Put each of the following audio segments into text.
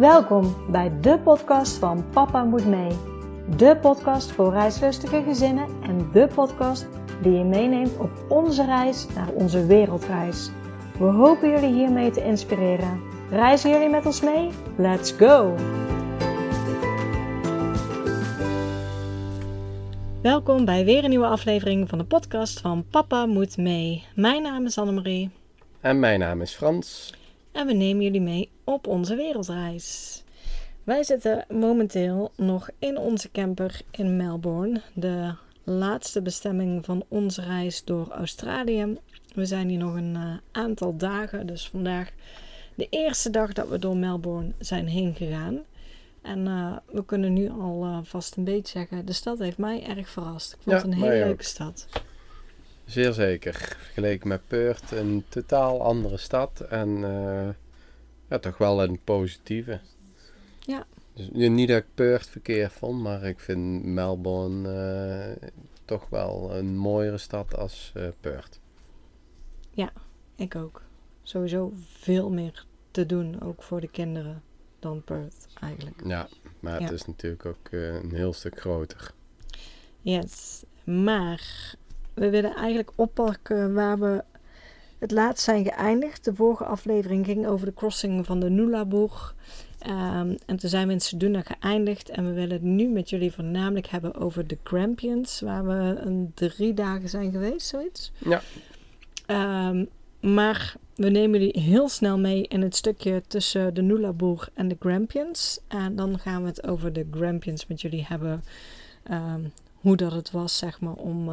Welkom bij de podcast van Papa Moet Mee. De podcast voor reislustige gezinnen en de podcast die je meeneemt op onze reis naar onze wereldreis. We hopen jullie hiermee te inspireren. Reizen jullie met ons mee? Let's go! Welkom bij weer een nieuwe aflevering van de podcast van Papa Moet Mee. Mijn naam is Annemarie. En mijn naam is Frans. En we nemen jullie mee op onze wereldreis. Wij zitten momenteel nog in onze camper in Melbourne, de laatste bestemming van onze reis door Australië. We zijn hier nog een uh, aantal dagen, dus vandaag de eerste dag dat we door Melbourne zijn heen gegaan. En uh, we kunnen nu al uh, vast een beetje zeggen, de stad heeft mij erg verrast. Ik vond Ja, het een hele leuke stad. Zeer zeker. Vergeleken met Perth, een totaal andere stad. En eh, ja, toch wel een positieve. Ja. Dus, niet dat ik Perth verkeerd vond, maar ik vind Melbourne eh, toch wel een mooiere stad als eh, Perth. Ik ook. Sowieso veel meer te doen, ook voor de kinderen, dan Perth eigenlijk. Ja, maar het Ja. is natuurlijk ook een heel stuk groter. Yes, maar we willen eigenlijk oppakken waar we het laatst zijn geëindigd. De vorige aflevering ging over de crossing van de Nulaboeg. Ehm, en toen zijn we in Seduna geëindigd. En we willen het nu met jullie voornamelijk hebben over de Grampians. Waar we een drie dagen zijn geweest, zoiets. Ja. Ehm, maar we nemen jullie heel snel mee in het stukje tussen de Nulaboeg en de Grampians. En dan gaan we het over de Grampians met jullie hebben. Ehm, hoe dat het was, zeg maar, om,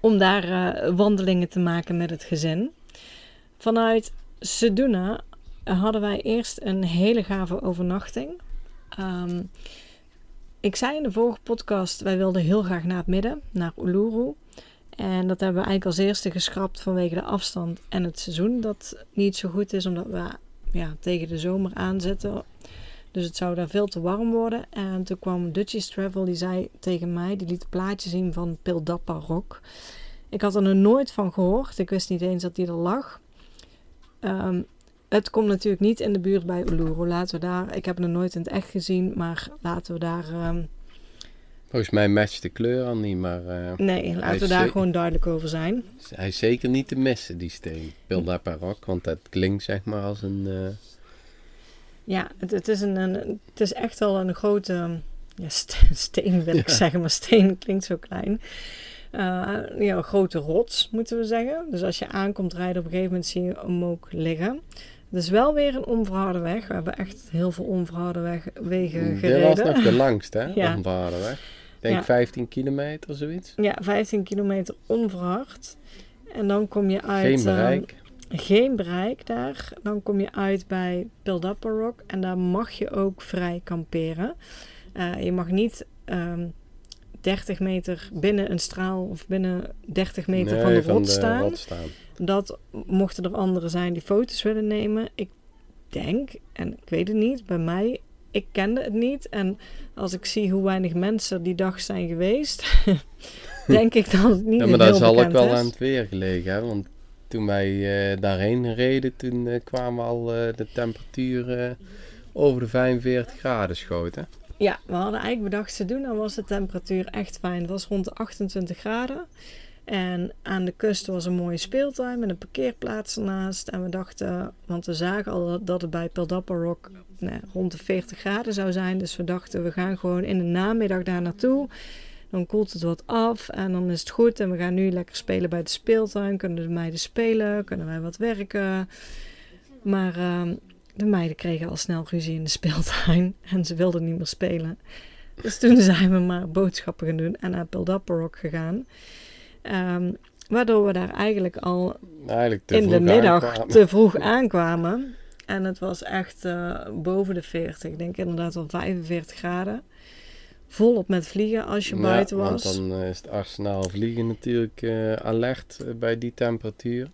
om daar eh, wandelingen te maken met het gezin. Vanuit Seduna hadden wij eerst een hele gave overnachting. Ehm, ik zei in de vorige podcast, wij wilden heel graag naar het midden, naar Uluru. En dat hebben we eigenlijk als eerste geschrapt vanwege de afstand en het seizoen. Dat niet zo goed is, omdat we ja, tegen de zomer aanzetten. Dus het zou daar veel te warm worden. En toen kwam Dutchies Travel, die zei tegen mij, die liet een plaatje zien van Pildappa Rock. Ik had er nog nooit van gehoord. Ik wist niet eens dat die er lag. Ehm, het komt natuurlijk niet in de buurt bij Uluru. Laten we daar, ik heb het nog nooit in het echt gezien, maar laten we daar, ehm, Volgens mij matcht de kleur al niet, maar eh, nee, laten we daar gewoon duidelijk over zijn. hij is zeker niet te missen, die steen. Pildapa Rock, want dat klinkt zeg maar als een... eh, Ja, het, het, is een, een, het is echt wel een grote ja, st- steen, wil ik Ja. zeggen, maar steen klinkt zo klein. Eh, ja, een grote rots, moeten we zeggen. Dus als je aankomt rijden, op een gegeven moment zie je hem ook liggen. Het is wel weer een onverharde weg. We hebben echt heel veel onverharde weg, wegen Dit was gereden. nog de langste, hè? Ja. Onverharde weg. Ik denk Ja. 15 kilometer, zoiets. Ja, 15 kilometer onverhard. En dan kom je uit... Geen ehm, bereik. Geen bereik daar. Dan kom je uit bij Pildappa Rock en daar mag je ook vrij kamperen. Eh, je mag niet ehm 30 meter binnen een straal of binnen 30 meter Nee, van de rot de staan. rot staan. Dat mochten er anderen zijn die foto's willen nemen. Ik denk, en ik weet het niet, bij mij, ik kende het niet. En als ik zie hoe weinig mensen die dag zijn geweest, denk ik dat het niet Ja, maar heel dat zal ook wel aan het weer gelegen hebben. Want toen wij eh, daarheen reden, toen eh, kwamen al eh, de temperatuur eh, over de 45 graden schoten. Ja, we hadden eigenlijk bedacht te doen. Dan was de temperatuur echt fijn. Het was rond de 28 graden. En aan de kust was een mooie speeltuin met een parkeerplaats ernaast. En we dachten, want we zagen al dat- het bij Pildappa Rock nou, rond de 40 graden zou zijn. Dus we dachten, we gaan gewoon in de namiddag daar naartoe. Dan koelt het wat af en dan is het goed. En we gaan nu lekker spelen bij de speeltuin. Kunnen de meiden spelen? Kunnen wij wat werken? Maar ehm, de meiden kregen al snel ruzie in de speeltuin. En ze wilden niet meer spelen. Dus toen zijn we maar boodschappen gaan doen en naar Pildappa Rock gegaan. Ehm, waardoor we daar eigenlijk al Eigenlijk in de middag aankwamen. te vroeg aankwamen. En het was echt eh, boven de 40. Ik denk inderdaad wel 45 graden. Volop met vliegen als je Ja, buiten want was. dan eh, is het arsenaal vliegen natuurlijk eh, alert eh, bij die temperatuur.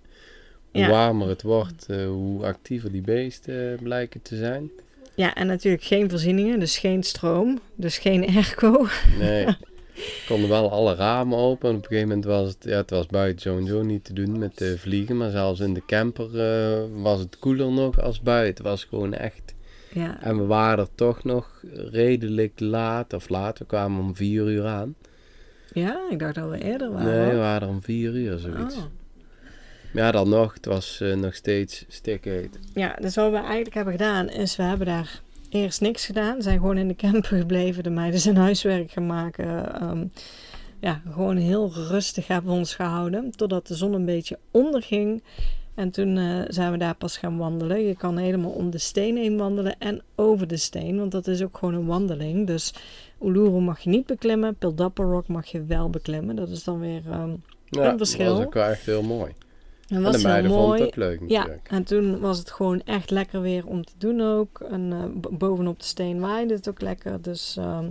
Hoe Ja. warmer het wordt, hoe actiever die beesten blijken te zijn. Ja, en natuurlijk geen voorzieningen, dus geen stroom, dus geen airco. Nee. konden wel alle ramen open. En op een gegeven moment was het, ja, het was buiten sowieso niet te doen met vliegen. Maar zelfs in de camper was het koeler nog als buiten. Het was gewoon echt Ja. En we waren er toch nog redelijk laat, of laat, we kwamen om vier uur aan. ja, ik dacht dat we eerder waren. Nee, we waren om vier uur, zoiets. Oh. Maar ja, dan nog, het was eh, nog steeds stikheet. Ja, dus wat we eigenlijk hebben gedaan is, we hebben daar eerst niks gedaan. Zijn gewoon in de camper gebleven. De meiden zijn huiswerk gaan maken. Ehm, ja, gewoon heel rustig hebben we ons gehouden. Totdat de zon een beetje onderging. En toen eh, zijn we daar pas gaan wandelen. Je kan helemaal om de steen heen wandelen en over de steen. Want dat is ook gewoon een wandeling. Dus Uluru mag je niet beklimmen. Pildapper Rock mag je wel beklimmen. Dat is dan weer... ehm Ja, Een verschil. dat was ook wel echt heel mooi. dat en was de meiden vonden mooi. het ook leuk Ja, natuurlijk. en toen was het gewoon echt lekker weer om te doen ook. En eh, bovenop de steen waaide het ook lekker. Dus ehm,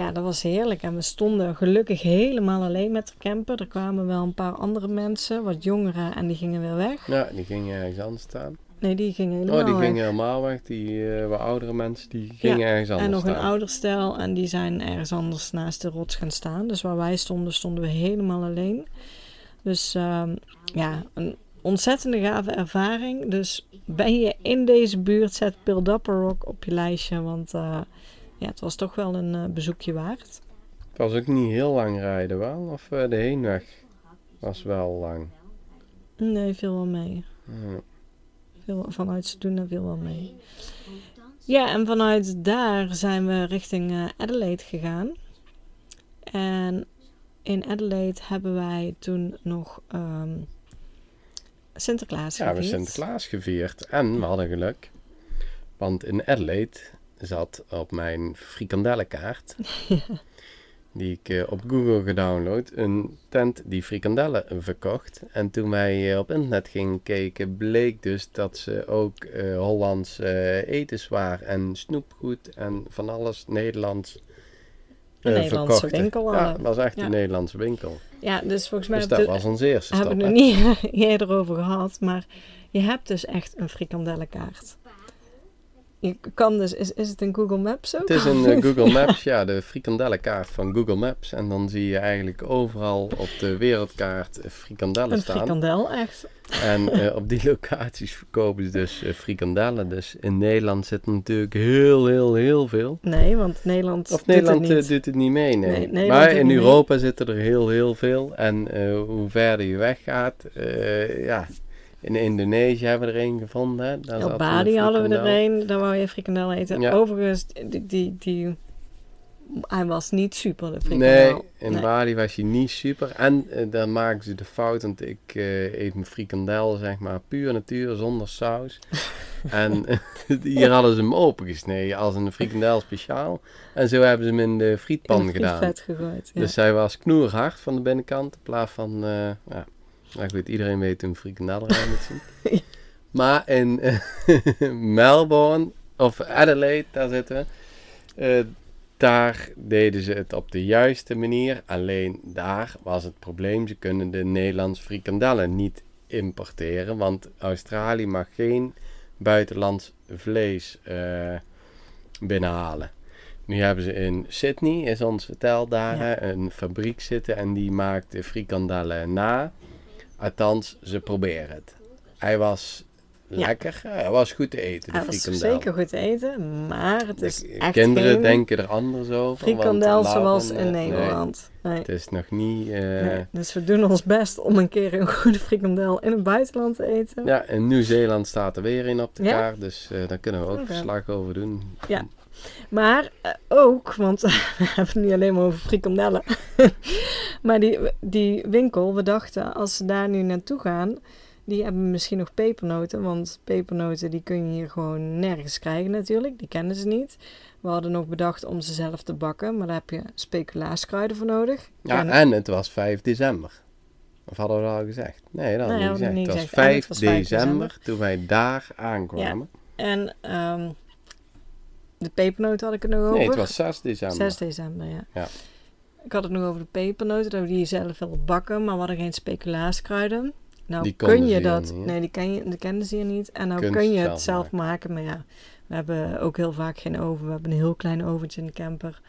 ja, dat was heerlijk. En we stonden gelukkig helemaal alleen met de camper. Er kwamen wel een paar andere mensen, wat jongeren, en die gingen weer weg. Ja, die gingen ergens anders staan. Nee, die gingen helemaal Oh, die weg. gingen helemaal weg. Die eh, wat oudere mensen, die gingen ergens anders En nog staan. een ouder stel en die zijn ergens anders naast de rots gaan staan. Dus waar wij stonden, stonden we helemaal alleen. Dus ehm, ja, een ontzettende gave ervaring. Dus ben je in deze buurt, zet Pildapper Rock op je lijstje. Want eh, ja, het was toch wel een eh, bezoekje waard. Het was ook niet heel lang rijden wel. Of eh, de heenweg was wel lang. Nee, viel wel mee. Ja. Veel, vanuit Sedona viel wel mee. Ja, en vanuit daar zijn we richting eh, Adelaide gegaan. En in Adelaide hebben wij toen nog ehm, Sinterklaas Ja, we gevierd. hebben Sinterklaas gevierd. En we hadden geluk. Want in Adelaide zat op mijn frikandellenkaart, die ik eh, op Google gedownload, een tent die frikandellen verkocht. En toen wij eh, op internet gingen kijken, bleek dus dat ze ook eh, Hollands etenswaar en snoepgoed en van alles Nederlands Een Nederlandse verkochten. winkel Ja, het was echt Ja. een Nederlandse winkel. Ja, dus volgens mij Dus dat was onze eerste hebben we het nog niet eerder over gehad. Maar je hebt dus echt een frikandellenkaart. Je kan dus, is, is het in Google Maps ook? Het is een eh, Google Maps, ja, de frikandellenkaart van Google Maps. En dan zie je eigenlijk overal op de wereldkaart eh, frikandellen Een staan. frikandel, echt. En eh, op die locaties verkopen ze dus eh, frikandellen. Dus in Nederland zit natuurlijk heel, heel, heel veel. Nee, want Nederland Of doet Nederland het eh, niet. doet het niet mee, nee. Maar doet in mee. Europa zitten er heel, heel veel. En hoe verder je weggaat, ja... In Indonesië hebben we er een gevonden. Daar Op Bali hadden we er een, daar wou je frikandel eten. Ja. Overigens, die, die, die, hij was niet super, de Nee, frikandel. in Nee. Bali was je niet super. En eh, dan maken ze de fout, want ik eh, eet mijn frikandel, zeg maar, puur natuur, zonder saus. en eh, hier hadden ze hem opengesneden als een frikandel speciaal. En zo hebben ze hem in de frietpan In de gedaan. gegooid. Ja. Dus hij was knoerhard van de binnenkant, in plaats van, ja, nou goed, iedereen weet een frikandel eruit moet zien. Maar in Melbourne, of Adelaide, daar zitten we, eh, daar deden ze het op de juiste manier. Alleen daar was het probleem, ze kunnen de Nederlandse frikandellen niet importeren, want Australië mag geen buitenlands vlees eh, binnenhalen. Nu hebben ze in Sydney, is ons verteld daar, Ja. een fabriek zitten en die maakt de frikandellen na. Althans, ze proberen het. Hij was Ja. lekker, hij was goed te eten, de Hij was zeker goed te eten, maar het is De echt kinderen geen denken er anders over. frikandel zoals eh, in Nederland. Nee. het is nog niet... eh, Nee. Dus we doen ons best om een keer een goede frikandel in het buitenland te eten. Ja, in Nieuw-Zeeland staat er weer in op de Ja? kaart, dus eh, daar kunnen we ook Oké. verslag over doen. Ja. Maar eh, ook, want we hebben het niet alleen maar over frikandellen. maar die, die winkel, we dachten als ze daar nu naartoe gaan, die hebben misschien nog pepernoten. Want pepernoten die kun je hier gewoon nergens krijgen natuurlijk. Die kennen ze niet. We hadden nog bedacht om ze zelf te bakken, maar daar heb je speculaaskruiden voor nodig. Ja, En- en het was 5 december. Of hadden we dat al gezegd? Nee, dat hadden Nee, we niet gezegd. het was gezegd. En 5 het was 5 december, december. toen wij daar aankwamen. En ehm, de pepernoten had ik het nog over. Nee, het was 6 december. 6 december, ja. Ja. Ik had het nog over de pepernoten, dat we die zelf willen bakken, maar we hadden geen speculaaskruiden. Nou Die kun je dat, niet, nee, die, ken je, die kenden ze hier niet. En nou kun je het zelf zelf maken. maar ja, we hebben ook heel vaak geen oven. We hebben een heel klein oventje in de camper.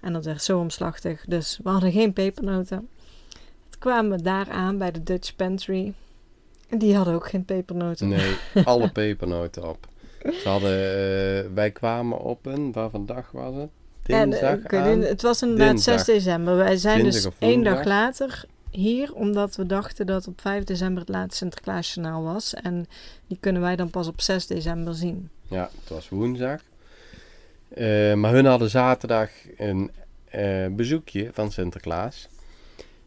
En dat werd zo omslachtig, dus we hadden geen pepernoten. Toen kwamen we daar aan bij de Dutch Pantry. En die hadden ook geen pepernoten. Nee, alle pepernoten op. Ze hadden, eh, wij kwamen op een, waar vandaag was het? Dinsdag eh, aan. het was inderdaad 6 Dinsdag. december. Wij zijn dus één dag later hier, omdat we dachten dat op 5 december het laatste Sinterklaasjournaal was. En die kunnen wij dan pas op 6 december zien. Ja, het was woensdag. Eh, maar hun hadden zaterdag een eh, bezoekje van Sinterklaas.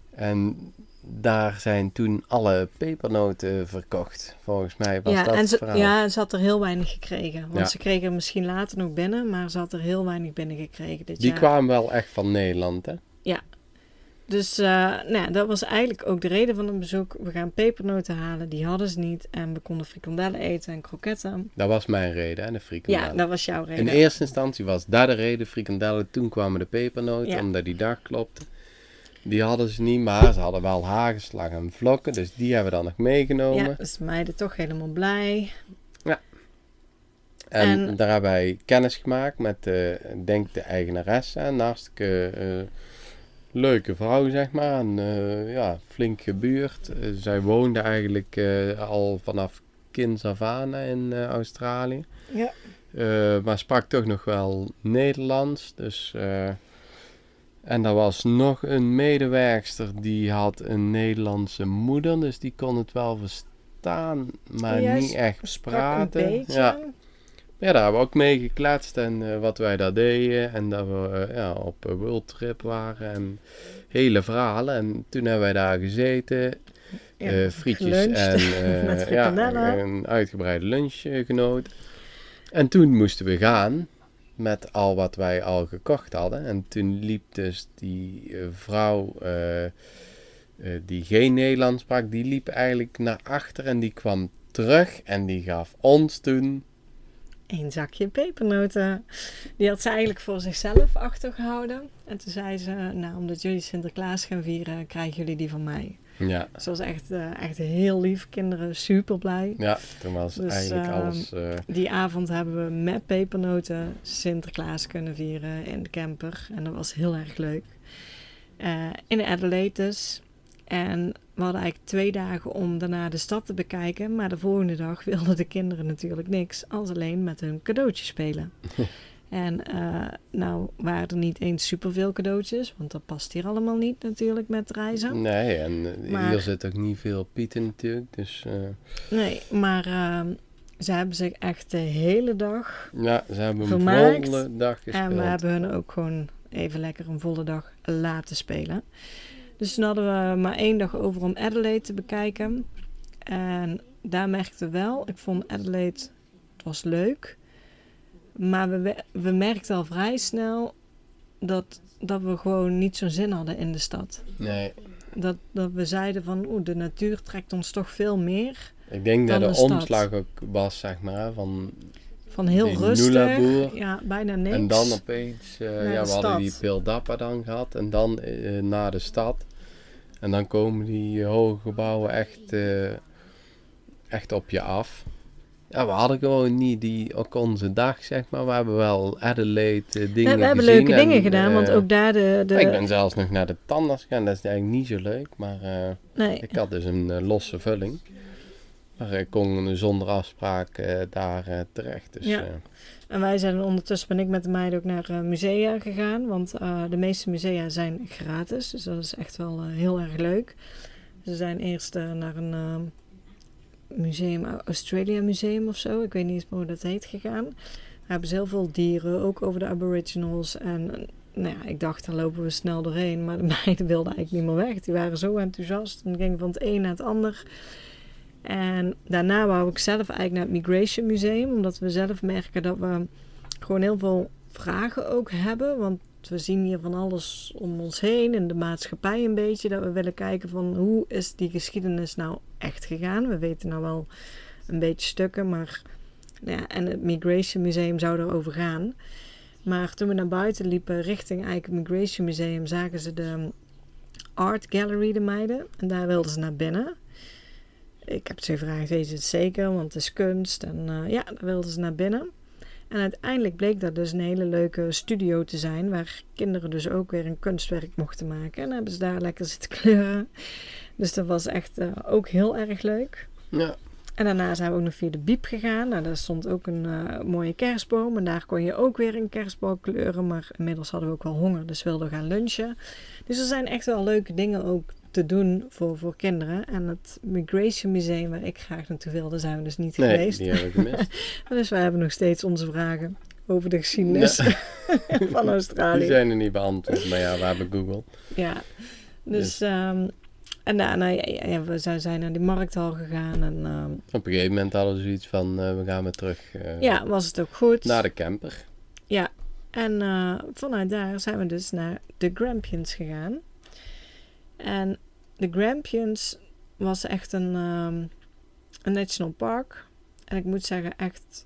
En daar zijn toen alle pepernoten verkocht. Volgens mij was ja, dat en het ze, verhaal. ja, en ze had er heel weinig gekregen. Want Ja. ze kregen er misschien later nog binnen, maar ze had er heel weinig binnen gekregen dit Die jaar. kwamen wel echt van Nederland, hè? Dus eh, nou ja, dat was eigenlijk ook de reden van het bezoek. We gaan pepernoten halen, die hadden ze niet. En we konden frikandellen eten en kroketten. Dat was mijn reden, hè, de frikandellen. Ja, dat was jouw reden. In eerste instantie was dat de reden, frikandellen. Toen kwamen de pepernoten, Ja. omdat die dag klopte. Die hadden ze niet, maar ze hadden wel hagelslag en vlokken. Dus die hebben we dan nog meegenomen. Ja, dus de meiden toch helemaal blij. En, En- daar hebben wij kennis gemaakt met, eh, ik denk de eigenaresse. Een hartstikke eh, leuke vrouw, zeg maar. En eh, ja, flink gebuurd. Eh, zij woonde eigenlijk eh, al vanaf kinds af aan in eh, Australië. Ja. Eh, maar sprak toch nog wel Nederlands. Dus, eh, en er was nog een medewerkster die had een Nederlandse moeder. Dus die kon het wel verstaan, maar Oh, niet echt praten. Ja. Ja, daar hebben we ook mee gekletst en eh, wat wij daar deden. En dat we eh, ja, op een worldtrip waren en hele verhalen. En toen hebben wij daar gezeten, Ja, eh, frietjes en ja, een uitgebreide lunch genoten. En toen moesten we gaan met al wat wij al gekocht hadden. En toen liep dus die eh, vrouw eh, eh, die geen Nederlands sprak, die liep eigenlijk naar achter en die kwam terug en die gaf ons toen Eén zakje pepernoten. Die had ze eigenlijk voor zichzelf achtergehouden. En toen zei ze, nou, omdat jullie Sinterklaas gaan vieren, krijgen jullie die van mij. Ja, Ze was echt, eh, echt heel lief. Kinderen super blij. ja toen was Dus, eigenlijk ehm, alles... eh, Die avond hebben we met pepernoten Sinterklaas kunnen vieren in de camper. En dat was heel erg leuk. Eh, in de Adelaide dus. En we hadden eigenlijk twee dagen om daarna de stad te bekijken. Maar de volgende dag wilden de kinderen natuurlijk niks. Als alleen met hun cadeautjes spelen. en eh, nou waren er niet eens superveel cadeautjes. Want dat past hier allemaal niet natuurlijk met reizen. nee, en eh, Maar- hier zit ook niet veel pieten natuurlijk. Dus eh, Nee, maar ehm, ze hebben zich echt de hele dag ja, ze hebben een volle dag gespeeld. En we hebben hun ook gewoon even lekker een volle dag laten spelen. Dus toen hadden we maar één dag over om Adelaide te bekijken. En daar merkten we wel, ik vond Adelaide, het was leuk. Maar we, we- merkten al vrij snel dat, dat we gewoon niet zo'n zin hadden in de stad. Nee, Dat, dat we zeiden van, oeh, de natuur trekt ons toch veel meer. ik denk dat de omslag ook was, zeg maar, van... Van heel Die rustig, ja, bijna niks. En dan opeens, Naar ja, we hadden die. Pildappa dan gehad en dan eh, naar de stad. En dan komen die hoge gebouwen echt, eh, echt op je af. Ja, we hadden gewoon niet die, ook onze dag, zeg maar. We hebben wel Adelaide eh, dingen Ja, we hebben gezien leuke dingen en, gedaan, want eh, ook daar de... de Ik ben zelfs nog naar de tandarts gegaan, dat is eigenlijk niet zo leuk. Maar eh, nee, ik had dus een losse vulling. Maar ik kon zonder afspraak daar terecht. Dus, Ja. En wij zijn ondertussen ben ik met de meiden ook naar musea gegaan. Want de meeste musea zijn gratis. Dus dat is echt wel heel erg leuk. Ze zijn eerst naar een museum, Australia Museum of zo. Ik weet niet eens meer hoe dat heet gegaan. Daar hebben ze heel veel dieren, ook over de aboriginals. En nou ja, ik dacht, daar lopen we snel doorheen. Maar de meiden wilden eigenlijk niet meer weg. Die waren zo enthousiast. En gingen van het een naar het ander. En daarna wou ik zelf eigenlijk naar het Migration Museum. Omdat we zelf merken dat we gewoon heel veel vragen ook hebben. Want we zien hier van alles om ons heen. In de maatschappij een beetje. Dat we willen kijken van hoe is die geschiedenis nou echt gegaan. We weten nou wel een beetje stukken. Maar nou ja, en het Migration Museum zou erover gaan. Maar toen we naar buiten liepen richting het Migration Museum... zagen ze de Art Gallery, de meiden. En daar wilden ze naar binnen. Ik heb ze gevraagd, weet je het zeker? Want het is kunst. En eh, ja, daar wilden ze naar binnen. En uiteindelijk bleek dat dus een hele leuke studio te zijn. Waar kinderen dus ook weer een kunstwerk mochten maken. En hebben ze daar lekker zitten kleuren. Dus dat was echt eh, ook heel erg leuk. ja. en daarna zijn we ook nog via de Biep gegaan. Nou, daar stond ook een eh, mooie kerstboom. En daar kon je ook weer een kerstboom kleuren. Maar inmiddels hadden we ook wel honger, dus wilden we gaan lunchen. Dus er zijn echt wel leuke dingen ook te doen voor, voor kinderen. En het Migration Museum, waar ik graag naartoe wilde, zijn we dus niet Nee, geweest. die hebben we gemist. Dus we hebben nog steeds onze vragen over de geschiedenis van Die Australië. zijn er niet beantwoord, maar ja, we hebben Google. Ja, dus... ehm, en daarna ja, ja, ja, we zijn naar die markthal gegaan en ehm, Op een gegeven moment hadden we zoiets van, eh, we gaan weer terug eh, ja, was het ook goed. naar de camper. En eh, vanuit daar zijn we dus naar de Grampians gegaan. En de Grampians was echt een, ehm, een national park. En ik moet zeggen, echt,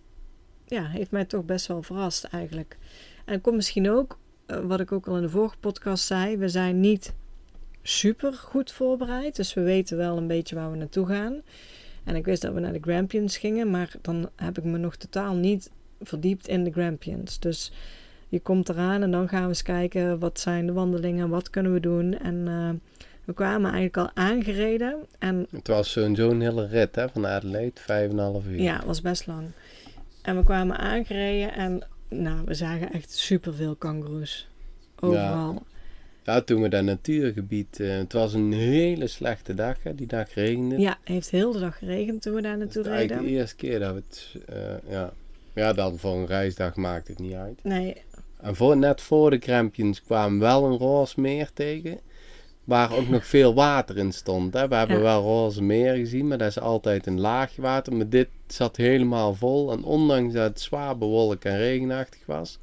ja, heeft mij toch best wel verrast eigenlijk. En ik kom misschien ook, wat ik ook al in de vorige podcast zei, we zijn niet super goed voorbereid. Dus we weten wel een beetje waar we naartoe gaan. En ik wist dat we naar de Grampians gingen, maar dan heb ik me nog totaal niet verdiept in de Grampians. Dus je komt eraan en dan gaan we eens kijken wat zijn de wandelingen, wat kunnen we doen. En eh, we kwamen eigenlijk al aangereden en Het was zo'n zo'n hele rit hè, van Adelaide, vijf en een half uur. ja, het was best lang. En we kwamen aangereden en nou, we zagen echt superveel kangoeroes. Overal. Ja, toen we dat natuurgebied, eh, het was een hele slechte dag, hè, die dag regende. Ja, heeft heel de dag geregend toen we daar naartoe eigenlijk reden. de eerste keer dat we het, eh, ja. Ja, dan voor een reisdag maakt het niet uit. Nee, En voor, net voor de Grampians kwamen we wel een roze meer tegen. Waar ook nog veel water in stond. Hè. We hebben Ja. wel roze meer gezien, maar dat is altijd een laagje water. Maar dit zat helemaal vol. En ondanks dat het zwaar bewolkt en regenachtig was,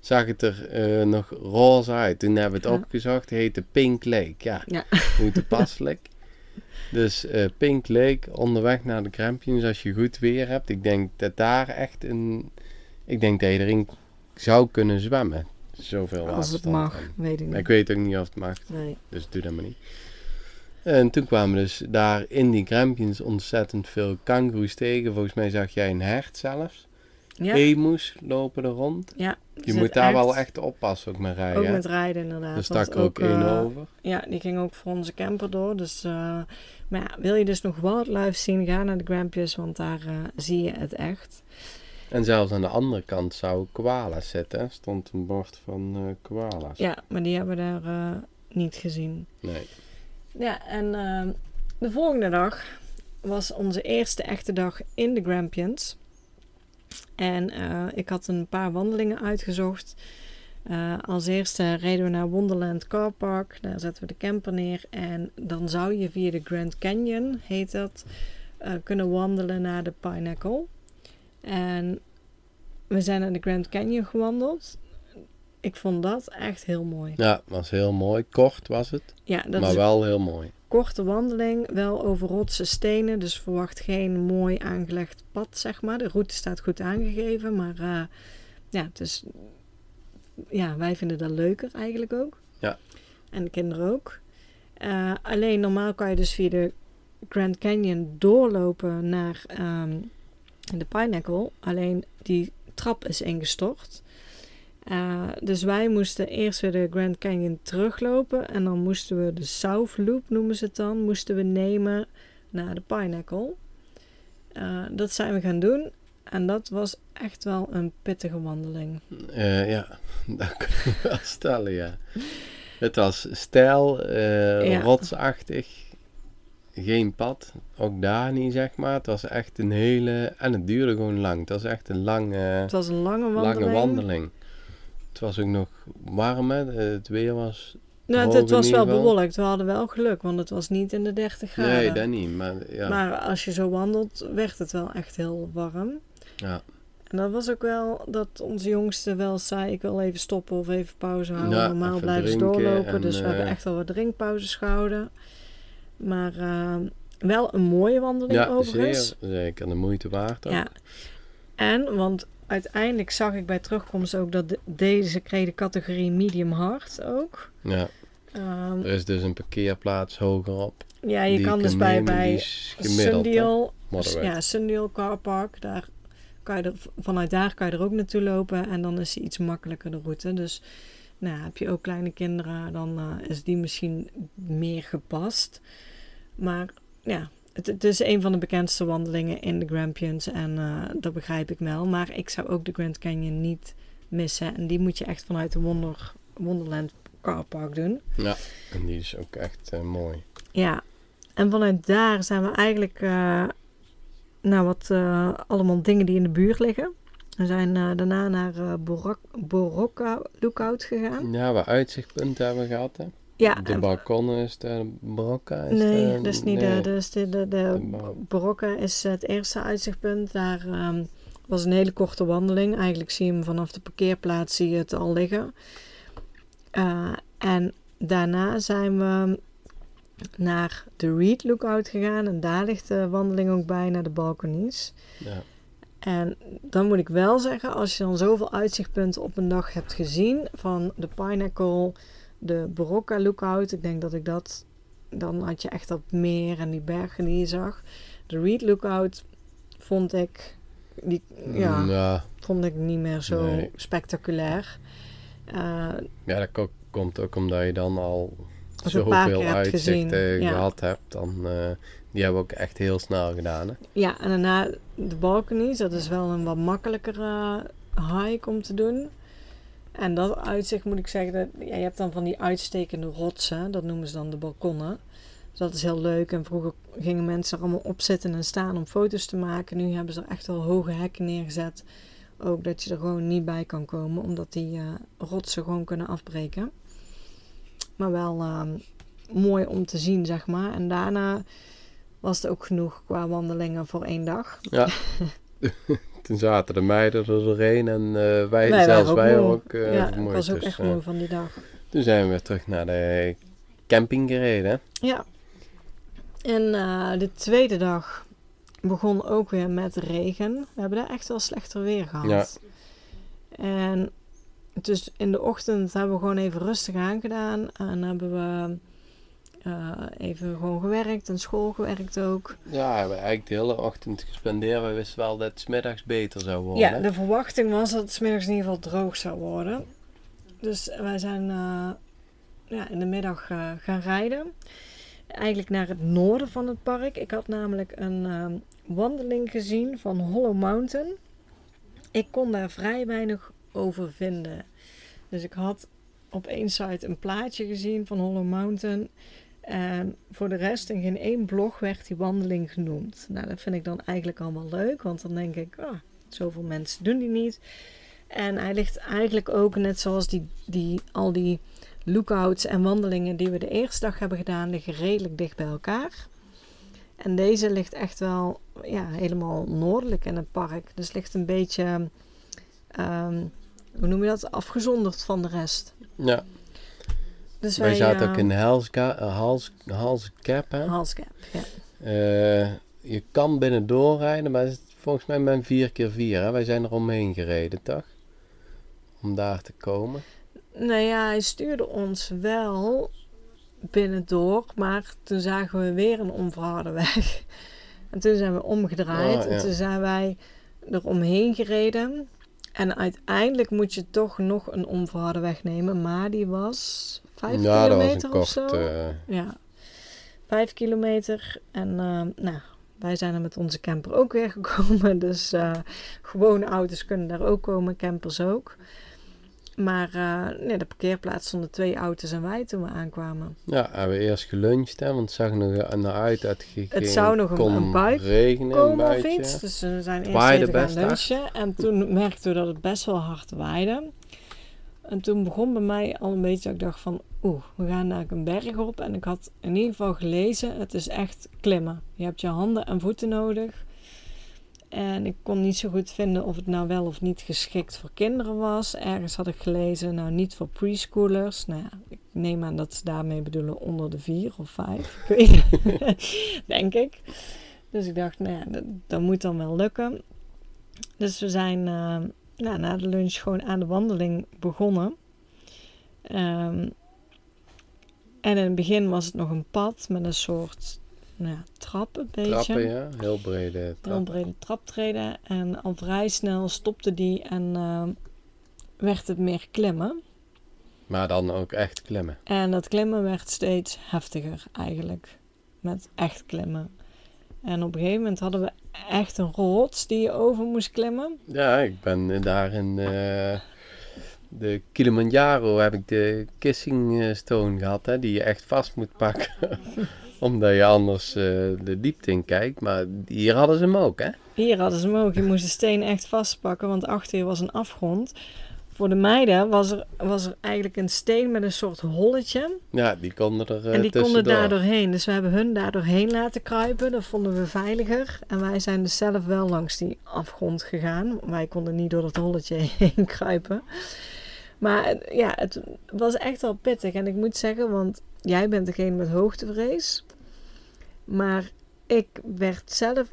zag het er eh, nog roze uit. Toen hebben we het Ja. opgezocht. Het heette Pink Lake. Ja, Ja. toepasselijk. Dus eh, Pink Lake, onderweg naar de Grampians, als je goed weer hebt. Ik denk dat daar echt een... Ik denk dat je erin zou kunnen zwemmen. Zoveel water als het mag, weet ik niet. Ik weet ook niet of het mag, Nee. dus doe dat maar niet. En toen kwamen dus daar in die Grampians ontzettend veel kangoeroes tegen. Volgens mij zag jij een hert zelfs. Ja, Emus lopen er rond. ja. Je moet daar wel echt oppassen ook met rijden. Ook met rijden inderdaad. er stak er ook eh, één over. Ja, die ging ook voor onze camper door. Dus, eh, maar ja, wil je dus nog wildlife zien, ga naar de Grampians, want daar eh, zie je het echt. En zelfs aan de andere kant zou koala's zitten. stond een bord van eh koala's. Ja, maar die hebben we daar eh, niet gezien. Nee. Ja, en eh, de volgende dag was onze eerste echte dag in de Grampians. En eh, ik had een paar wandelingen uitgezocht. Eh, als eerste reden we naar Wonderland Car Park. Daar zetten we de camper neer. En dan zou je via de Grand Canyon, heet dat, eh, kunnen wandelen naar de Pinnacle. En we zijn naar de Grand Canyon gewandeld. Ik vond dat echt heel mooi. Ja, was heel mooi. Kort was het, Ja, dat maar is wel heel mooi. Korte wandeling, wel over rotse stenen. Dus verwacht geen mooi aangelegd pad, zeg maar. De route staat goed aangegeven, maar eh, ja, het is, ja, wij vinden dat leuker eigenlijk ook. Ja. En de kinderen ook. Eh, alleen normaal kan je dus via de Grand Canyon doorlopen naar ehm, de Pinnacle. Alleen die trap is ingestort. Eh, dus wij moesten eerst weer de Grand Canyon teruglopen. En dan moesten we de South Loop, noemen ze het dan, moesten we nemen naar de Pinnacle. Eh, dat zijn we gaan doen. En dat was echt wel een pittige wandeling. Eh, ja, dat kan ik wel stellen, ja. Het was stijl, Ja. rotsachtig, geen pad, ook daar niet, zeg maar. Het was echt een hele... En het duurde gewoon lang. Het was echt een lange, Het was een lange wandeling. lange wandeling. Het was ook nog warm, hè. Het weer was... Nou, het, was wel bewolkt. We hadden wel geluk, want het was niet in de 30 graden. Nee, dat niet, maar ja. Maar als je zo wandelt, werd het wel echt heel warm. ja. En dat was ook wel dat onze jongste wel zei: Ik wil even stoppen of even pauze houden. Ja, Normaal blijven ze doorlopen. en, dus we hebben eh, echt wel wat drinkpauzes gehouden. Maar eh, wel een mooie wandeling Ja, overigens. zeer, zeker. De moeite waard ook. Ja. En, want uiteindelijk zag ik bij terugkomst ook dat de- deze kreeg de categorie medium hard ook. Ja. Ehm, Er is dus een parkeerplaats hogerop. ja, je kan dus bij, bij. Sundial, ja, Sundial Car Park, daar kan je er, vanuit daar kan je er ook naartoe lopen en dan is die iets makkelijker de route. Dus nou, heb je ook kleine kinderen, dan eh, is die misschien meer gepast. Maar ja, het, het is een van de bekendste wandelingen in de Grampians en eh, dat begrijp ik wel. Maar ik zou ook de Grand Canyon niet missen. En die moet je echt vanuit de Wonder, Wonderland Carpark doen. Ja, en die is ook echt eh, mooi. Ja, en vanuit daar zijn we eigenlijk uh, naar wat allemaal dingen die in de buurt liggen. We zijn daarna naar uh, Borocca Lookout gegaan. Ja, waar uitzichtpunten hebben we gehad. Hè? Ja, de balkonnen is de Borocca? Is nee, de, dat is niet nee. de, dus de, de, de, is het eerste uitzichtpunt. Daar um, was een hele korte wandeling. Eigenlijk zie je hem vanaf de parkeerplaats zie je het al liggen. Uh, en daarna zijn we naar de Reed Lookout gegaan. En daar ligt de wandeling ook bij naar de balkonies. Ja. En dan moet ik wel zeggen, als je dan zoveel uitzichtpunten op een dag hebt gezien, van de Pinnacle, de Barocca Lookout, ik denk dat ik dat, dan had je echt dat meer en die bergen die je zag. De Reed Lookout vond ik, die, ja, ja. vond ik niet meer zo Nee. spectaculair. Uh, Ja, dat ko- komt ook omdat je dan al zoveel uitzichten ja. gehad hebt. Dan, eh, die hebben we ook echt heel snel gedaan. Hè? Ja, en daarna de balconies. Dat is wel een wat makkelijkere hike om te doen. En dat uitzicht moet ik zeggen, dat, ja, je hebt dan van die uitstekende rotsen. Dat noemen ze dan de balkonnen. Dus dat is heel leuk. En vroeger gingen mensen er allemaal op zitten en staan om foto's te maken. Nu hebben ze er echt wel hoge hekken neergezet. Ook dat je er gewoon niet bij kan komen, omdat die eh, rotsen gewoon kunnen afbreken. Maar wel ehm, mooi om te zien, zeg maar. En daarna was het ook genoeg qua wandelingen voor één dag. Ja. Toen zaten de meiden er doorheen en eh, wij, Wij zelfs ook wij ook eh ja, vermoeid. was ook Dus, echt eh, moe van die dag. Toen zijn we weer terug naar de camping gereden. Ja. En de tweede dag begon ook weer met regen. We hebben daar echt wel slechter weer gehad. En dus in de ochtend hebben we gewoon even rustig aangedaan. En hebben we eh, even gewoon gewerkt en school gewerkt ook. Ja, we hebben eigenlijk de hele ochtend gespendeerd. We wisten wel dat het middags beter zou worden. Ja, de verwachting was dat het 's middags in ieder geval droog zou worden. Dus wij zijn eh, ja, in de middag eh, gaan rijden. Eigenlijk naar het noorden van het park. Ik had namelijk een ehm, wandeling gezien van Hollow Mountain. Ik kon daar vrij weinig over vinden. Dus ik had op één site een plaatje gezien van Hollow Mountain. En voor de rest in geen één blog werd die wandeling genoemd. Nou, dat vind ik dan eigenlijk allemaal leuk. Want dan denk ik, ah, zoveel mensen doen die niet. En hij ligt eigenlijk ook net zoals die, die, al die lookouts en wandelingen die we de eerste dag hebben gedaan, liggen redelijk dicht bij elkaar. En deze ligt echt wel ja, helemaal noordelijk in het park. Dus ligt een beetje, ehm, hoe noem je dat, afgezonderd van de rest. Ja, Dus wij zaten ook eh, in Hellsca- eh, Hals, Halscap. Hè? Halscap, ja. Eh, je kan binnen doorrijden, maar het is volgens mij maar een 4x4. Hè? Wij zijn er omheen gereden, toch? Om daar te komen. Nou ja, hij stuurde ons wel binnendoor, maar toen zagen we weer een onverharde weg. En toen zijn we omgedraaid Oh, ja. en toen zijn wij er omheen gereden. En uiteindelijk moet je toch nog een onverharde weg nemen, maar die was vijf ja, kilometer een of zo. kort. eh, Ja, vijf kilometer. En eh, nou, wij zijn er met onze camper ook weer gekomen. Dus eh, gewone auto's kunnen daar ook komen, campers ook. Maar nee, de parkeerplaats stonden twee auto's en wij toen we aankwamen. ja, hebben we eerst geluncht, hè, want het zag nog naar uit dat het Het zou nog een- een bui regenen. een Komen of buitje. iets. Dus we zijn eerst even gaan lunchen. En toen merkten we dat het best wel hard waaide. En toen begon bij mij al een beetje dat ik dacht van... Oeh, we gaan naar een berg op. En ik had in ieder geval gelezen, het is echt klimmen. Je hebt je handen en voeten nodig. En ik kon niet zo goed vinden of het nou wel of niet geschikt voor kinderen was. Ergens had ik gelezen, nou niet voor preschoolers. Nou ja, ik neem aan dat ze daarmee bedoelen onder de vier of vijf. Denk ik. Dus ik dacht, nou ja, dat, dat moet dan wel lukken. Dus we zijn eh, nou, na de lunch gewoon aan de wandeling begonnen. Ehm, en in het begin was het nog een pad met een soort nou trap, een beetje. Trappen, ja. Heel brede Heel trappen. brede traptreden. En al vrij snel stopte die en eh, werd het meer klimmen. Maar dan ook echt klimmen. En dat klimmen werd steeds heftiger eigenlijk. Met echt klimmen. En op een gegeven moment hadden we echt een rots die je over moest klimmen. Ja, ik ben daar in eh, de Kilimanjaro heb ik de kissing eh, stone gehad, hè, die je echt vast moet pakken. Omdat je anders eh, de diepte in kijkt. Maar hier hadden ze hem ook, hè? Hier hadden ze hem ook. Je moest de steen echt vastpakken, want achter je was een afgrond. Voor de meiden was er, was er eigenlijk een steen met een soort holletje. Ja, die konden er uh, En die konden daar doorheen. Dus we hebben hun daar doorheen laten kruipen. Dat vonden we veiliger. En wij zijn dus zelf wel langs die afgrond gegaan. Wij konden niet door dat holletje heen kruipen. Maar eh, ja, het was echt wel pittig. En ik moet zeggen, want jij bent degene met hoogtevrees. Maar ik werd zelf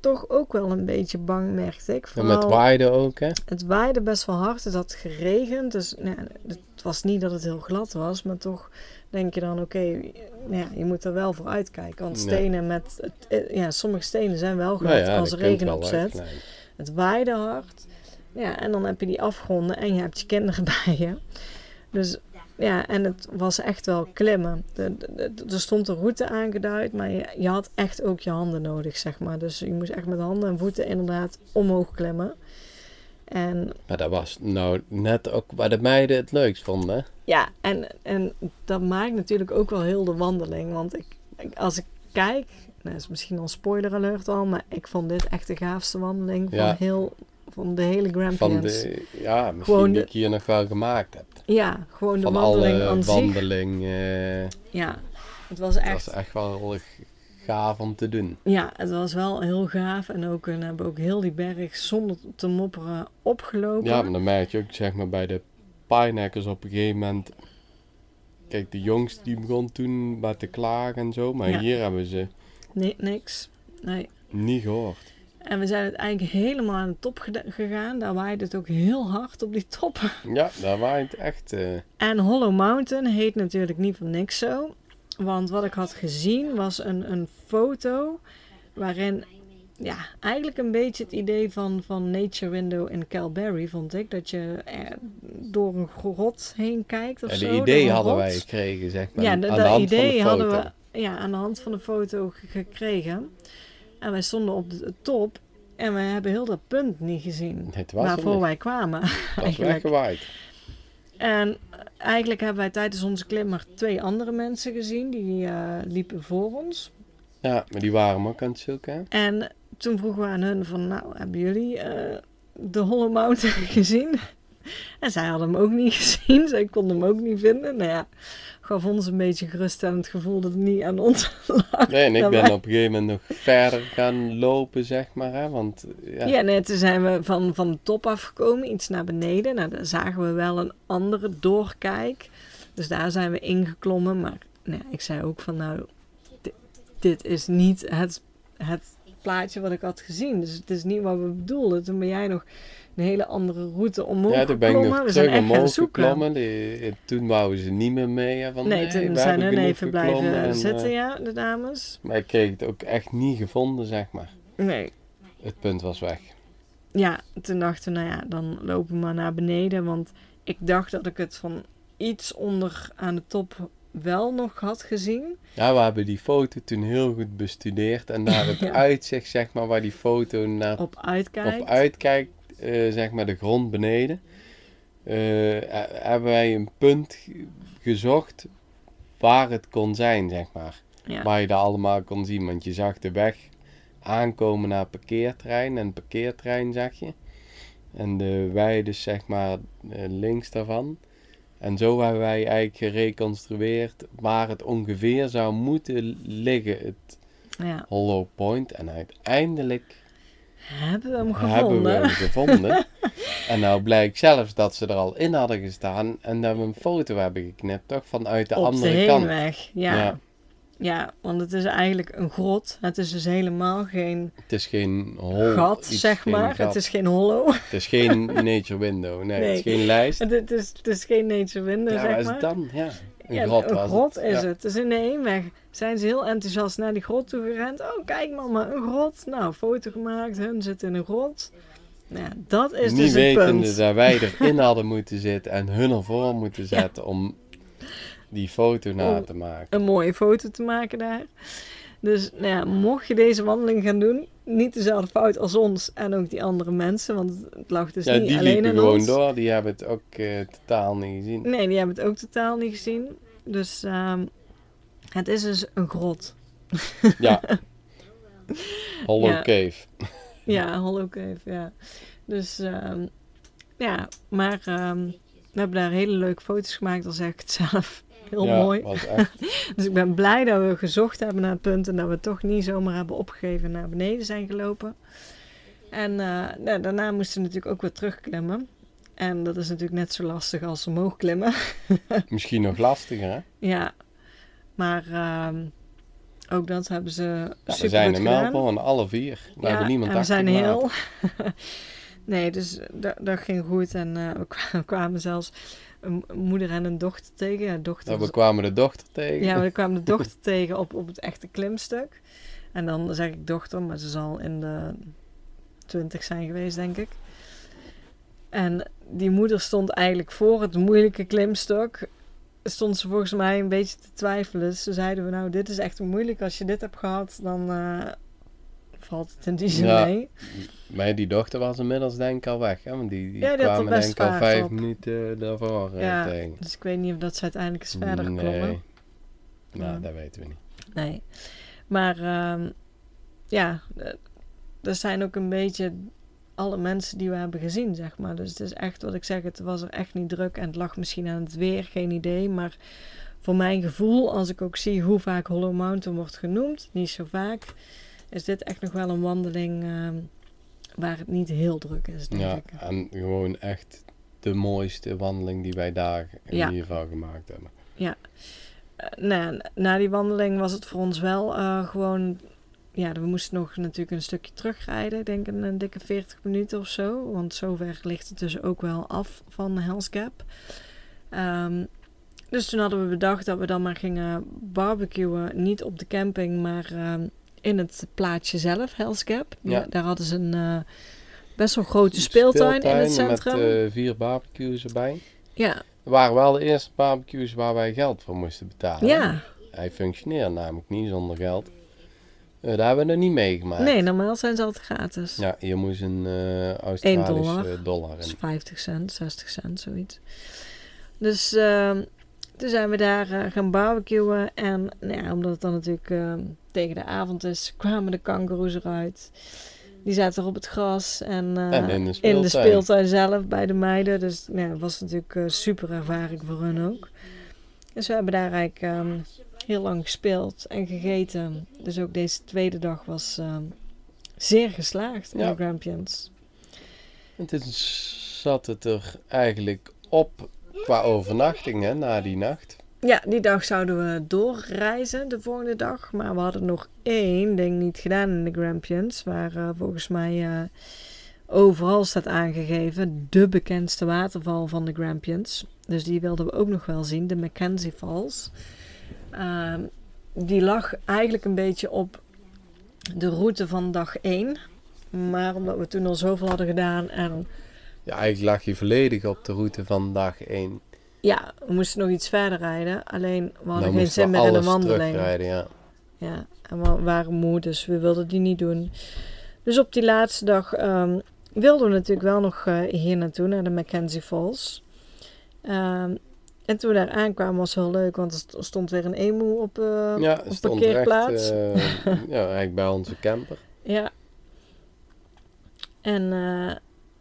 toch ook wel een beetje bang, merkte ik. Vooral, en met waaide ook, hè? Het waaide best wel hard. Het had geregend. Dus nou, het was niet dat het heel glad was. Maar toch denk je dan, oké, nou ja, je moet er wel voor uitkijken. Want stenen met... Het, eh, ja, sommige stenen zijn wel glad nou als regen opzet. Het waaide hard. Ja, en dan heb je die afgronden en je hebt je kinderen bij je. Dus ja, en het was echt wel klimmen. er stond een route aangeduid, maar je, je, had echt ook je handen nodig, zeg maar. Dus je moest echt met handen en voeten inderdaad omhoog klimmen. En, maar dat was nou net ook waar de meiden het leukst vonden. Ja, en, en dat maakt natuurlijk ook wel heel de wandeling. Want ik, als ik kijk, nou is misschien al spoiler alert al, maar ik vond dit echt de gaafste wandeling van heel van de hele Grampians. Van de, ja, misschien die ik hier nog wel gemaakt heb. Ja, gewoon de wandeling alle aan wandeling. Uh, ja, het was echt... Het was echt wel gaaf om te doen. Ja, het was wel heel gaaf. En ook, we hebben ook heel die berg zonder te mopperen opgelopen. Ja, maar dan merk je ook zeg maar bij de pinehackers op een gegeven moment... Kijk, de jongste die begon toen met te klagen en zo. Maar hier hebben ze... Nee, niks. Nee. Niet gehoord. En we zijn uiteindelijk helemaal aan de top gegaan. Daar waait het ook heel hard op die top. Ja, daar waait echt. Uh... En Hollow Mountain heet natuurlijk niet van niks zo. Want wat ik had gezien was een, een foto waarin ja, eigenlijk een beetje het idee van, van Nature Window in Calberry vond ik. Dat je door een grot heen kijkt of ja, zo. De idee hadden wij gekregen, zeg maar. Ja, hand idee hadden we ja, aan de hand van de foto gekregen. En wij stonden op de top en we hebben heel dat punt niet gezien het was waarvoor wij kwamen. Het was weggewaaid. En eigenlijk hebben wij tijdens onze klim maar twee andere mensen gezien. Die uh, liepen voor ons. Ja, maar die waren ook aan het zoeken. En toen vroegen we aan hun van, nou, hebben jullie uh, de Hollow Mountain gezien? En zij hadden hem ook niet gezien. Zij konden hem ook niet vinden. Nou ja, gaf ons een beetje geruststellend gevoel dat het niet aan ons lag. Nee, en ik ben op een gegeven moment nog verder gaan lopen, zeg maar. Hè? Want, ja, ja nee, toen zijn we van, van de top afgekomen, iets naar beneden. Nou, daar zagen we wel een andere doorkijk. Dus daar zijn we ingeklommen. Maar nee, ik zei ook van, nou, dit, dit is niet het, het plaatje wat ik had gezien. Dus het is niet wat we bedoelden. Toen ben jij nog een hele andere route omhoog Ja, toen ben ik nog we terug omhoog geklommen. Die, toen wouden ze niet meer mee. Van, nee, toen zijn hun even blijven zitten, ja, de dames. Maar ik kreeg het ook echt niet gevonden, zeg maar. Nee. Het punt was weg. Ja, toen dachten we, nou ja, dan lopen we maar naar beneden. Want ik dacht dat ik het van iets onder aan de top wel nog had gezien. Ja, we hebben die foto toen heel goed bestudeerd. En naar het uitzicht, zeg maar, waar die foto naar op uitkijkt. Op uitkijkt zeg maar de grond beneden, uh, hebben wij een punt gezocht waar het kon zijn, zeg maar. Waar je dat allemaal kon zien, want je zag de weg aankomen naar het parkeertrein en het parkeertrein zag je. En de weide, zeg maar, uh, links daarvan. En zo hebben wij eigenlijk gereconstrueerd waar het ongeveer zou moeten liggen, het ja. Hollow Point. En uiteindelijk hebben we hem gevonden? Hebben we hem gevonden. en nou blijkt zelfs dat ze er al in hadden gestaan en dat we een foto hebben geknipt, toch? Vanuit de andere de kant. weg, ja. ja. Ja, want het is eigenlijk een grot. Het is dus helemaal geen... Het is geen hol, gat, zeg maar. Het is geen hollow. Het is geen nature window. Nee, het is geen lijst. Het, is, het is geen nature window, ja, zeg maar. is het dan? Ja, een ja, grot Een grot is het. Dus in de heenweg zijn ze heel enthousiast naar die grot toe gerend. Oh, kijk mama, een grot. Nou, foto gemaakt. Hun zitten in een grot. Ja, dat is Niet dus het punt. Niet dat wij erin hadden moeten zitten en hun ervoor moeten zetten om die foto na te maken. Een mooie foto te maken daar. Dus nou ja, mocht je deze wandeling gaan doen, niet dezelfde fout als ons en ook die andere mensen, want het lag dus Ja, niet die alleen liepen in gewoon ons. door. Die hebben het ook eh, totaal niet gezien. Nee, die hebben het ook totaal niet gezien. Dus ehm, het is dus een grot. Ja. Hollow Ja. Cave. Ja, Hollow Cave, ja. Dus ehm, ja, maar ehm, we hebben daar hele leuke foto's gemaakt, al zeg ik het zelf. Heel ja, mooi. echt. Dus ik ben blij dat we gezocht hebben naar het punt en dat we toch niet zomaar hebben opgegeven en naar beneden zijn gelopen. En eh, nou, daarna moesten we natuurlijk ook weer terugklimmen. En dat is natuurlijk net zo lastig als omhoog klimmen. Misschien nog lastiger, hè? ja, maar ehm, ook dat hebben ze Ja, we super zijn goed in gedaan. Melbourne, alle vier. We hebben niemand en we zijn heel. nee, dus dat, dat ging goed. En eh, we we kwamen zelfs een moeder en een dochter tegen. Ja, dochter Ja, was- we kwamen de dochter tegen. ja, we kwamen de dochter tegen op, op het echte klimstuk. En dan zeg ik dochter, maar ze zal in de twintig zijn geweest, denk ik. En die moeder stond eigenlijk voor het moeilijke klimstuk. Stond ze volgens mij een beetje te twijfelen. Dus toen zeiden we, nou, dit is echt moeilijk. Als je dit hebt gehad, dan eh, valt het in die zin Ja. mee. Maar die dochter was inmiddels denk ik al weg, hè? Want die, Ja, kwamen denk ik al vijf op. minuten daarvoor eh, Ja. tegen. Dus ik weet niet of dat ze uiteindelijk is verder geklommen. Nee. Nou, Ja. dat weten we niet. Nee. Maar ehm, ja, eh, er zijn ook een beetje alle mensen die we hebben gezien, zeg maar. Dus het is echt wat ik zeg, het was er echt niet druk en het lag misschien aan het weer, geen idee. Maar voor mijn gevoel, als ik ook zie hoe vaak Hollow Mountain wordt genoemd, niet zo vaak, is dit echt nog wel een wandeling ehm, waar het niet heel druk is, denk Ja, ik. en gewoon echt de mooiste wandeling die wij daar in Ja. ieder geval gemaakt hebben. Eh, na, na die wandeling was het voor ons wel eh, gewoon. Ja, we moesten nog natuurlijk een stukje terugrijden. Ik denk een, een dikke 40 minuten of zo. Want zover ligt het dus ook wel af van Hell's Gap. Ehm, dus toen hadden we bedacht dat we dan maar gingen barbecuen. Niet op de camping, maar ehm, in het plaatsje zelf, Hell's Gap. Ja. Daar hadden ze een eh, best wel grote speeltuin, in het centrum. Met eh, vier barbecues erbij. ja, Het waren wel de eerste barbecues waar wij geld voor moesten betalen. ja. Hij functioneerde namelijk niet zonder geld. Eh, daar hebben we er niet meegemaakt. nee, normaal zijn ze altijd gratis. Ja, je moest een eh Australische dollar. dollar. In. 50 cent, 60 cent, zoiets. Dus ehm, toen zijn we daar eh, gaan barbecuen. En nou ja, omdat het dan natuurlijk ehm, tegen de avond is, kwamen de kangoeroes eruit. Die zaten er op het gras en, eh, En in de in speeltuin. de speeltuin zelf bij de meiden. Dus nou ja, dat was natuurlijk eh, super ervaring voor hun ook. Dus we hebben daar eigenlijk ehm, heel lang gespeeld en gegeten. Dus ook deze tweede dag was ehm, zeer geslaagd in Ja. de Grampians. En toen zat het er eigenlijk op qua overnachting hè, na die nacht. Ja, die dag zouden we doorreizen de volgende dag. Maar we hadden nog één ding niet gedaan in de Grampians. Waar eh, volgens mij eh, overal staat aangegeven de bekendste waterval van de Grampians. Dus die wilden we ook nog wel zien, de Mackenzie Falls. Ehm, die lag eigenlijk een beetje op de route van dag 1. Maar omdat we toen al zoveel hadden gedaan en Ja, eigenlijk lag je volledig op de route van dag 1. ja, we moesten nog iets verder rijden. Alleen we hadden Dan geen zin we meer in alles wandeling. ja. Ja, en we waren moe, dus we wilden die niet doen. Dus op die laatste dag ehm, wilden we natuurlijk wel nog eh, hier naartoe, naar de Mackenzie Falls. Ehm, en toen we daar aankwamen was het heel leuk, want er st- stond weer een emu op, uh, ja, op er parkeerplaats. eh, ja, eigenlijk bij onze camper. Ja. En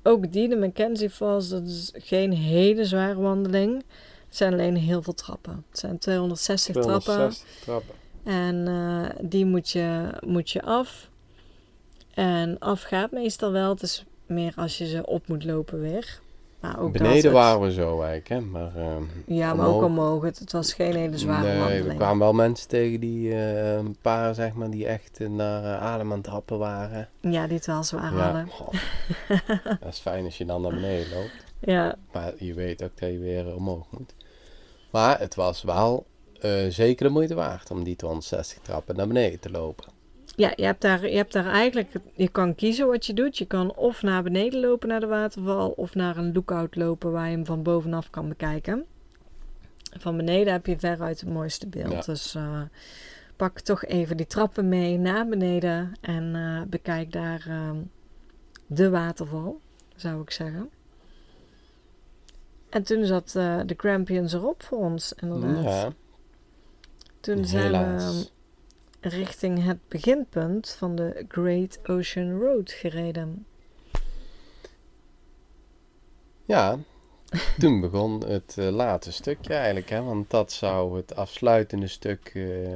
ook die, de Mackenzie Falls, dat is geen hele zware wandeling. Het zijn alleen heel veel trappen. Het zijn 260, trappen. 260 trappen. En eh, die moet je, moet je af. En af gaat meestal wel. Het is meer als je ze op moet lopen weer. Maar ook Beneden waren we zo eigenlijk, hè. Maar, eh, Ja, maar ook omhoog. Het, het was geen hele zware nee, wandeling. we kwamen wel mensen tegen die, eh, een paar zeg maar, die echt naar eh, adem aan het trappen waren. Ja, die het wel zwaar ja, hadden. dat is fijn als je dan naar beneden loopt. Ja, Maar je weet ook dat je weer omhoog moet. Maar het was wel eh, zeker de moeite waard om die 260 trappen naar beneden te lopen. Ja je, hebt daar, je hebt daar eigenlijk... Je kan kiezen wat je doet. Je kan of naar beneden lopen naar de waterval... of naar een lookout lopen waar je hem van bovenaf kan bekijken. Van beneden heb je veruit het mooiste beeld. Ja. Dus, eh, pak toch even die trappen mee naar beneden en uh, bekijk daar uh, de waterval, zou ik zeggen. En toen zat uh, de Grampians erop voor ons, inderdaad. Ja. Toen zijn we richting het beginpunt van de Great Ocean Road gereden. Ja, toen begon het uh, late stukje eigenlijk, hè, want dat zou het afsluitende stuk uh,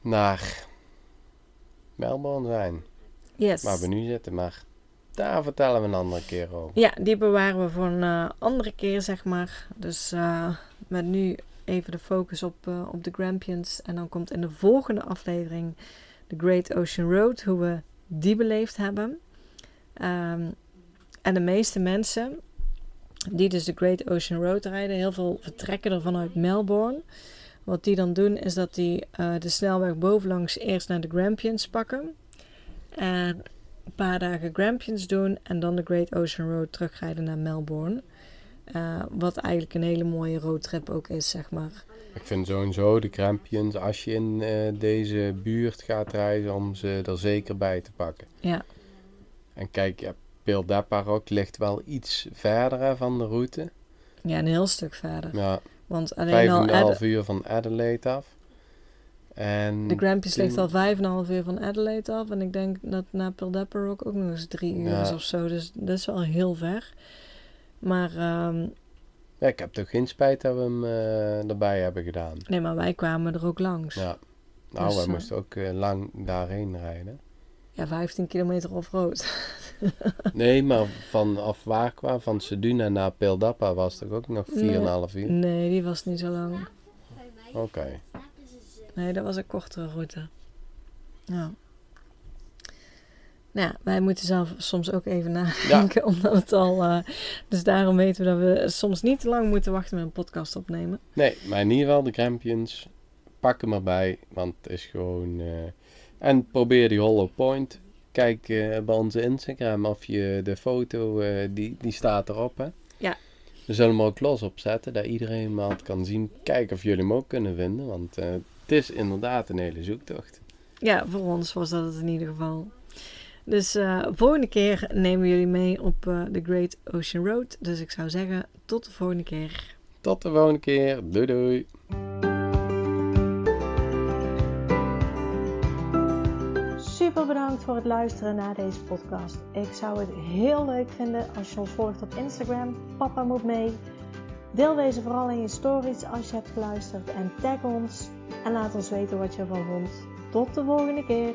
naar Melbourne zijn. Yes. Waar we nu zitten, maar daar vertellen we een andere keer over. Ja, die bewaren we voor een uh, andere keer, zeg maar. Dus met nu even de focus op, op de Grampians. En dan komt in de volgende aflevering de Great Ocean Road, hoe we die beleefd hebben. Um, en de meeste mensen die dus de Great Ocean Road rijden, heel veel vertrekken er vanuit Melbourne. Wat die dan doen is dat die uh, de snelweg bovenlangs eerst naar de Grampians pakken. En een paar dagen Grampians doen en dan de Great Ocean Road terugrijden naar Melbourne. Uh, wat eigenlijk een hele mooie roadtrip ook is, zeg maar. Ik vind sowieso de Grampians, als je in uh, deze buurt gaat reizen, om ze er zeker bij te pakken. Ja. En kijk, hebt ook ligt wel iets verder van de route. Ja, een heel stuk verder. Ja. Want alleen al... half uur van Adelaide af. En de Grampians ligt al vijf en half uur van Adelaide af. En ik denk dat naar Pildapper ook, ook nog eens drie uur is of zo. Dus dat is wel heel ver. Maar... Um, ja, ik heb toch geen spijt dat we hem uh, erbij hebben gedaan. Nee, maar wij kwamen er ook langs. Ja. Nou, dus, wij uh, moesten ook uh, lang daarheen rijden. Ja, 15 kilometer off-road. nee, maar vanaf waar kwam? Van Seduna naar Pildappa was het ook nog 4,5 uur? Nee, die was niet zo lang. Oké. Okay. Nee, dat was een kortere route. Ja. Nou, wij moeten zelf soms ook even nadenken, ja. omdat het al... Uh, dus daarom weten we dat we soms niet te lang moeten wachten met een podcast opnemen. Nee, maar in ieder geval de Grampians, pak hem erbij, want het is gewoon... Uh, en probeer die hollow point. Kijk uh, bij onze Instagram of je de foto, die, die staat erop. Hè? Ja. We zullen hem ook los opzetten, dat iedereen hem kan zien. Kijken of jullie hem ook kunnen vinden, want het is inderdaad een hele zoektocht. Ja, voor ons was dat het in ieder geval. Dus volgende keer nemen we jullie mee op de Great Ocean Road. Dus ik zou zeggen, tot de volgende keer. Tot de volgende keer. Doei doei. Super bedankt voor het luisteren naar deze podcast. Ik zou het heel leuk vinden als je ons volgt op Instagram. Papa moet mee. Deel deze vooral in je stories als je hebt geluisterd en tag ons. En laat ons weten wat je ervan vond. Tot de volgende keer.